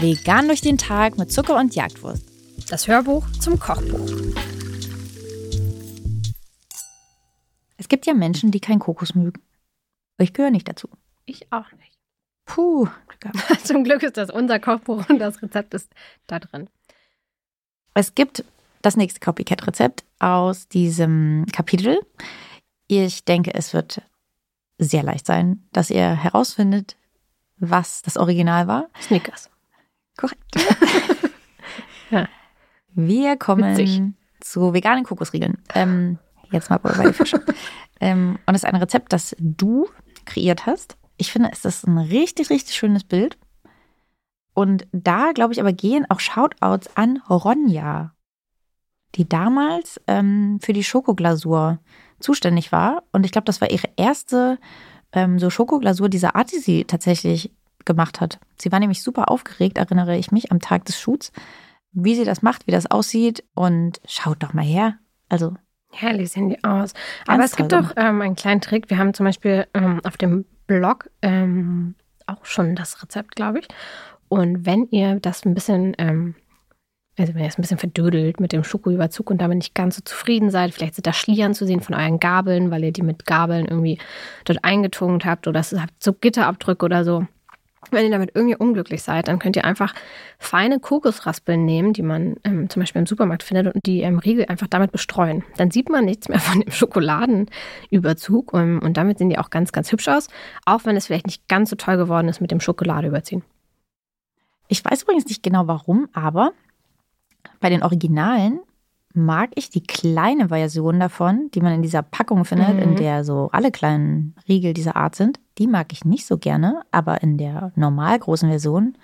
Vegan durch den Tag mit Zucker und Jagdwurst. Das Hörbuch zum Kochbuch. Es gibt ja Menschen, die keinen Kokos mögen. Ich gehöre nicht dazu. Ich auch nicht. Puh. Zum Glück ist das unser Kochbuch und das Rezept ist da drin. Es gibt das nächste Copycat-Rezept aus diesem Kapitel. Ich denke, es wird sehr leicht sein, dass ihr herausfindet, was das Original war. Snickers. Korrekt. Ja. Wir kommen Witzig. zu veganen Kokosriegeln. Ähm, jetzt mal bei die Fische. ähm, und es ist ein Rezept, das du kreiert hast. Ich finde, es ist ein richtig, richtig schönes Bild. Und da, glaube ich, aber gehen auch Shoutouts an Ronja, die damals ähm, für die Schokoglasur zuständig war. Und ich glaube, das war ihre erste ähm, so Schokoglasur dieser Art, die sie tatsächlich gemacht hat. Sie war nämlich super aufgeregt, erinnere ich mich, am Tag des Shoots, wie sie das macht, wie das aussieht. Und schaut doch mal her. Also, Herrlich sehen die aus. Aber es gibt auch ähm, einen kleinen Trick. Wir haben zum Beispiel ähm, auf dem Blog ähm, auch schon das Rezept, glaube ich. Und wenn ihr das ein bisschen, ähm, also wenn ihr es ein bisschen verdödelt mit dem Schokoüberzug und damit nicht ganz so zufrieden seid, vielleicht sind da Schlieren zu sehen von euren Gabeln, weil ihr die mit Gabeln irgendwie dort eingetunkt habt oder es habt so Gitterabdrücke oder so. Wenn ihr damit irgendwie unglücklich seid, dann könnt ihr einfach feine Kokosraspeln nehmen, die man ähm, zum Beispiel im Supermarkt findet und die ähm, Riegel einfach damit bestreuen. Dann sieht man nichts mehr von dem Schokoladenüberzug ähm, und damit sehen die auch ganz, ganz hübsch aus, auch wenn es vielleicht nicht ganz so toll geworden ist mit dem Schokoladeüberziehen. ich weiß übrigens nicht genau warum, aber bei den Originalen mag ich die kleine Version davon, die man in dieser Packung findet, Mhm. in der so alle kleinen Riegel dieser Art sind. Die mag ich nicht so gerne, aber in der normal großen Version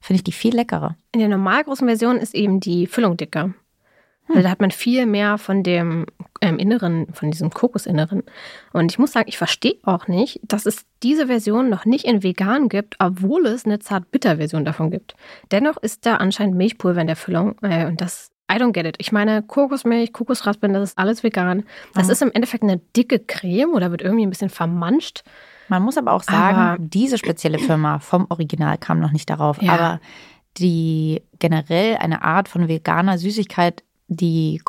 finde ich die viel leckerer. In der normal großen Version ist eben die Füllung dicker. Also da hat man viel mehr von dem ähm, Inneren, von diesem Kokosinneren. Und ich muss sagen, ich verstehe auch nicht, dass es diese Version noch nicht in vegan gibt, obwohl es eine zart-bitter-Version davon gibt. Dennoch ist da anscheinend Milchpulver in der Füllung äh, und das I don't get it. Ich meine, Kokosmilch, Kokosraspeln, das ist alles vegan. Das Mhm. ist im Endeffekt eine dicke Creme oder wird irgendwie ein bisschen vermanscht. Man muss aber auch sagen, Aber- diese spezielle Firma vom Original kam noch nicht darauf. Ja. Aber die generell eine Art von veganer Süßigkeit, die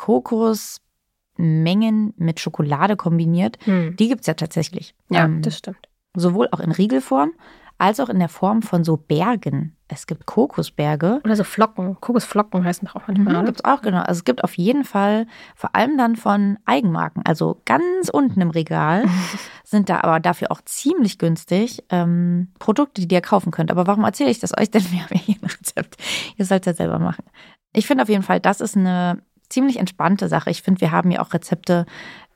Kokosmengen mit Schokolade kombiniert, Hm. die gibt es ja tatsächlich. Ja, Ähm, das stimmt. sowohl auch in Riegelform als auch in der Form von so Bergen. Es gibt Kokosberge. Oder so Flocken. Kokosflocken heißen doch auch manchmal. Mhm, gibt es auch, genau. Also es gibt auf jeden Fall, vor allem dann von Eigenmarken, also ganz unten im Regal, sind da aber dafür auch ziemlich günstig ähm, Produkte, die ihr kaufen könnt. Aber warum erzähle ich das euch denn? Wir haben ja hier ein Rezept. Ihr sollt es ja selber machen. Ich finde auf jeden Fall, das ist eine ziemlich entspannte Sache. Ich finde, wir haben ja auch Rezepte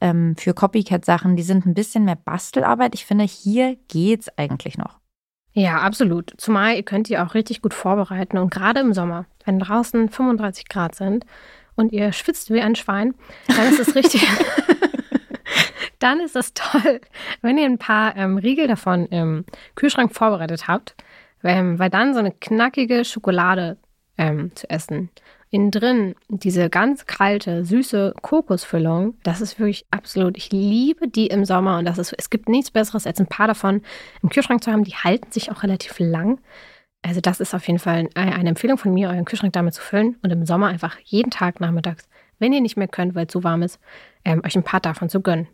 ähm, für Copycat-Sachen, die sind ein bisschen mehr Bastelarbeit. Ich finde, hier geht's eigentlich noch. Ja, absolut. Zumal ihr könnt die auch richtig gut vorbereiten. Und gerade im Sommer, wenn draußen 35 Grad sind und ihr schwitzt wie ein Schwein, dann ist es richtig. dann ist es toll, wenn ihr ein paar ähm, Riegel davon im Kühlschrank vorbereitet habt, ähm, weil dann so eine knackige Schokolade ähm, zu essen. Innen drin diese ganz kalte, süße Kokosfüllung, das ist wirklich absolut. Ich liebe die im Sommer und das ist, es gibt nichts Besseres, als ein paar davon im Kühlschrank zu haben. Die halten sich auch relativ lang. Also das ist auf jeden Fall äh, eine Empfehlung von mir, euren Kühlschrank damit zu füllen und im Sommer einfach jeden Tag nachmittags, wenn ihr nicht mehr könnt, weil es zu warm ist, ähm, euch ein paar davon zu gönnen.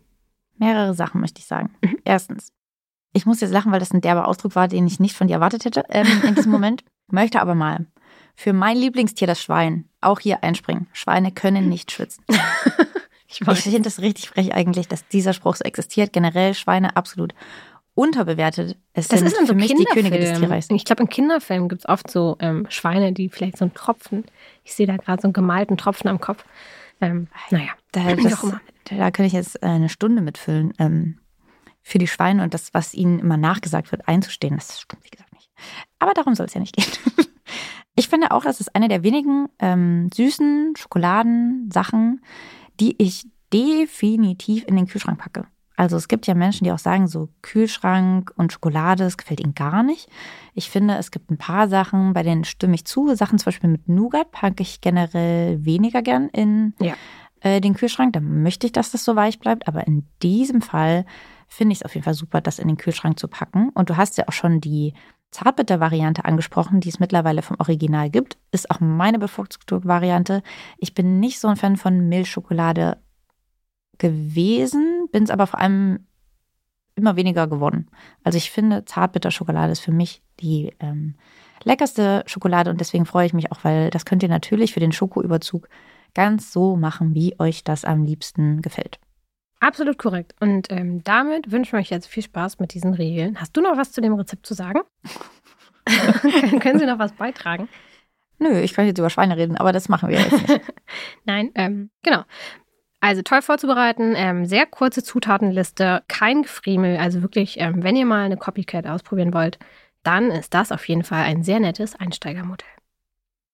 Mehrere Sachen möchte ich sagen. Erstens, ich muss jetzt lachen, weil das ein derber Ausdruck war, den ich nicht von dir erwartet hätte ähm, in diesem Moment. Möchte aber mal für mein Lieblingstier, das Schwein, auch hier einspringen. Schweine können nicht schwitzen. Ich Ich finde das richtig frech eigentlich, dass dieser Spruch so existiert. Generell Schweine absolut unterbewertet. Es Das sind ist in so für mich die Könige des. Tierreichs. Ich glaube, in Kinderfilmen gibt es oft so ähm, Schweine, die vielleicht so einen Tropfen, ich sehe da gerade so einen gemalten Tropfen am Kopf. Ähm, naja, Da, das, da kann ich jetzt äh, eine Stunde mitfüllen. Ähm, für die Schweine und das, was ihnen immer nachgesagt wird, einzustehen. Das stimmt, wie gesagt, nicht. Aber darum soll es ja nicht gehen. Ich finde auch, das ist eine der wenigen ähm, süßen Schokoladensachen, die ich definitiv in den Kühlschrank packe. Also es gibt ja Menschen, die auch sagen, so Kühlschrank und Schokolade, das gefällt ihnen gar nicht. Ich finde, es gibt ein paar Sachen, bei denen stimme ich zu. Sachen zum Beispiel mit Nougat packe ich generell weniger gern in Ja. äh, den Kühlschrank. Da möchte ich, dass das so weich bleibt. Aber in diesem Fall finde ich es auf jeden Fall super, das in den Kühlschrank zu packen. Und du hast ja auch schon die Zartbitter-Variante angesprochen, die es mittlerweile vom Original gibt. Ist auch meine bevorzugte Variante. Ich bin nicht so ein Fan von Milchschokolade gewesen, bin es aber vor allem immer weniger geworden. Also ich finde, Zartbitterschokolade ist für mich die ähm, leckerste Schokolade und deswegen freue ich mich auch, weil das könnt ihr natürlich für den Schokoüberzug ganz so machen, wie euch das am liebsten gefällt. Absolut korrekt. Und ähm, damit wünschen wir euch jetzt viel Spaß mit diesen Regeln. Hast du noch was zu dem Rezept zu sagen? Können Sie noch was beitragen? Nö, ich kann jetzt über Schweine reden, aber das machen wir jetzt nicht. Nein, ähm, genau. Also toll vorzubereiten, ähm, sehr kurze Zutatenliste, kein Gefriemel. Also wirklich, ähm, wenn ihr mal eine Copycat ausprobieren wollt, dann ist das auf jeden Fall ein sehr nettes Einsteigermodell.